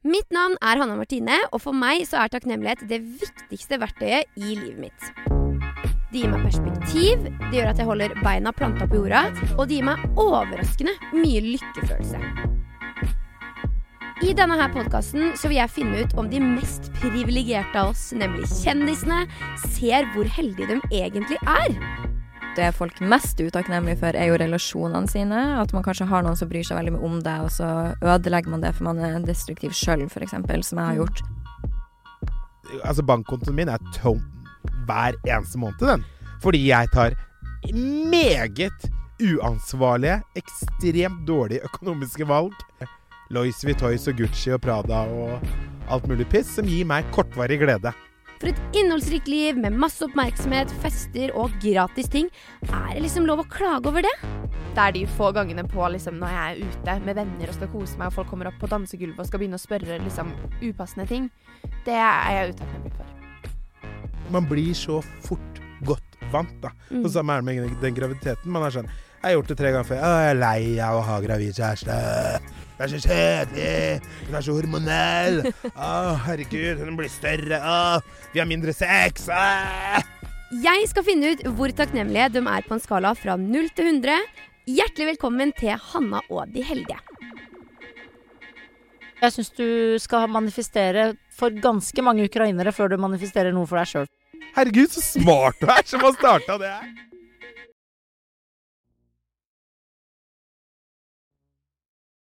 Mitt navn er Hanna Martine, og for meg så er takknemlighet det viktigste verktøyet i livet mitt. Det gir meg perspektiv, det gjør at jeg holder beina planta på jorda, og det gir meg overraskende mye lykkefølelse. I denne her podkasten vil jeg finne ut om de mest privilegerte av oss, nemlig kjendisene, ser hvor heldige de egentlig er det folk er mest utakknemlige for, er jo relasjonene sine. At man kanskje har noen som bryr seg veldig mye om deg, og så ødelegger man det for man er destruktiv sjøl, f.eks., som jeg har gjort. Altså, bankkontoen min er tom hver eneste måned, den. Fordi jeg tar meget uansvarlige, ekstremt dårlige økonomiske valg. Lois Vitois og Gucci og Prada og alt mulig piss som gir meg kortvarig glede. For et innholdsrikt liv med masse oppmerksomhet, fester og gratis ting. Er det liksom lov å klage over det? Det er de få gangene på liksom, når jeg er ute med venner og skal kose meg, og folk kommer opp på dansegulvet og skal begynne å spørre liksom, upassende ting. Det er jeg utakknemlig for. Man blir så fort godt vant, da. Mm. Og samme er det med den graviditeten. Man er sånn Jeg har gjort det tre ganger før. Jeg er lei av å ha gravid kjæreste. Det er så kjedelig! Hun er så hormonell! Å, herregud, hun blir større! Å, vi har mindre sex! Å. Jeg skal finne ut hvor takknemlige de er på en skala fra 0 til 100. Hjertelig velkommen til Hanna og de heldige. Jeg syns du skal manifestere for ganske mange ukrainere før du manifesterer noe for deg sjøl. Herregud, så smart du er som har starta det her!